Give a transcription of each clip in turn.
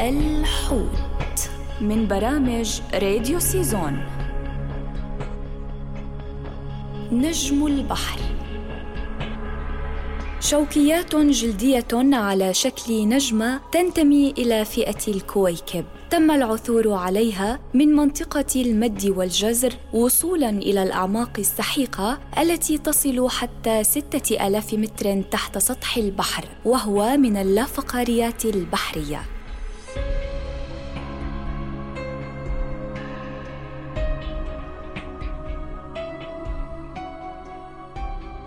الحوت من برامج راديو سيزون. نجم البحر. شوكيات جلدية على شكل نجمة تنتمي إلى فئة الكويكب. تم العثور عليها من منطقة المد والجزر وصولا إلى الأعماق السحيقة التي تصل حتى ستة آلاف متر تحت سطح البحر وهو من اللافقاريات البحرية.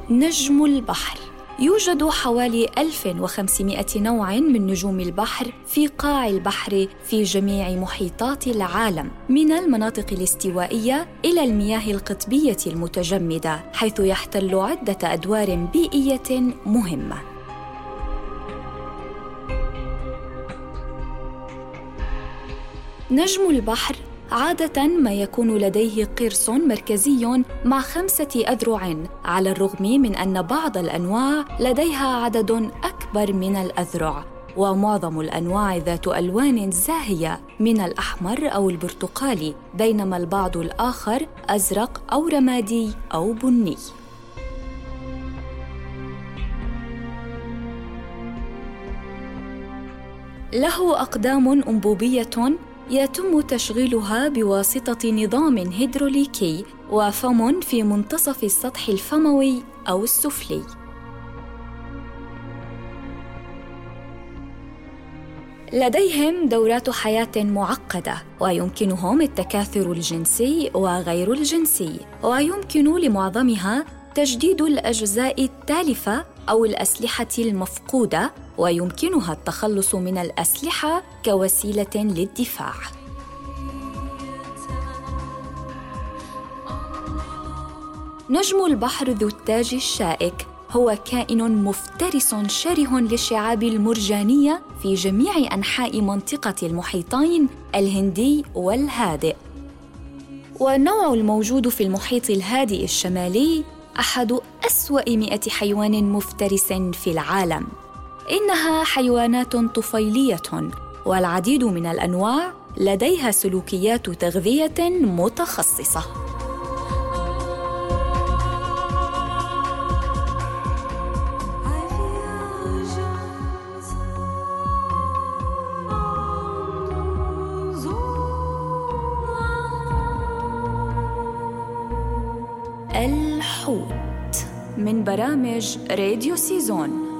نجم البحر. يوجد حوالي 1500 نوع من نجوم البحر في قاع البحر في جميع محيطات العالم من المناطق الاستوائية إلى المياه القطبية المتجمدة حيث يحتل عدة أدوار بيئية مهمة. نجم البحر عادة ما يكون لديه قرص مركزي مع خمسة أذرع على الرغم من أن بعض الأنواع لديها عدد أكبر من الأذرع ومعظم الأنواع ذات ألوان زاهية من الأحمر أو البرتقالي بينما البعض الآخر أزرق أو رمادي أو بني. له أقدام أنبوبية يتم تشغيلها بواسطة نظام هيدروليكي وفم في منتصف السطح الفموي أو السفلي. لديهم دورات حياة معقدة ويمكنهم التكاثر الجنسي وغير الجنسي ويمكن لمعظمها تجديد الأجزاء التالفة أو الأسلحة المفقودة ويمكنها التخلص من الأسلحة كوسيلة للدفاع. نجم البحر ذو التاج الشائك هو كائن مفترس شره للشعاب المرجانية في جميع أنحاء منطقة المحيطين الهندي والهادئ. والنوع الموجود في المحيط الهادئ الشمالي أحد أسوأ مئة حيوان مفترس في العالم. إنها حيوانات طفيلية والعديد من الأنواع لديها سلوكيات تغذية متخصصة. الحوت من برامج راديو سيزون.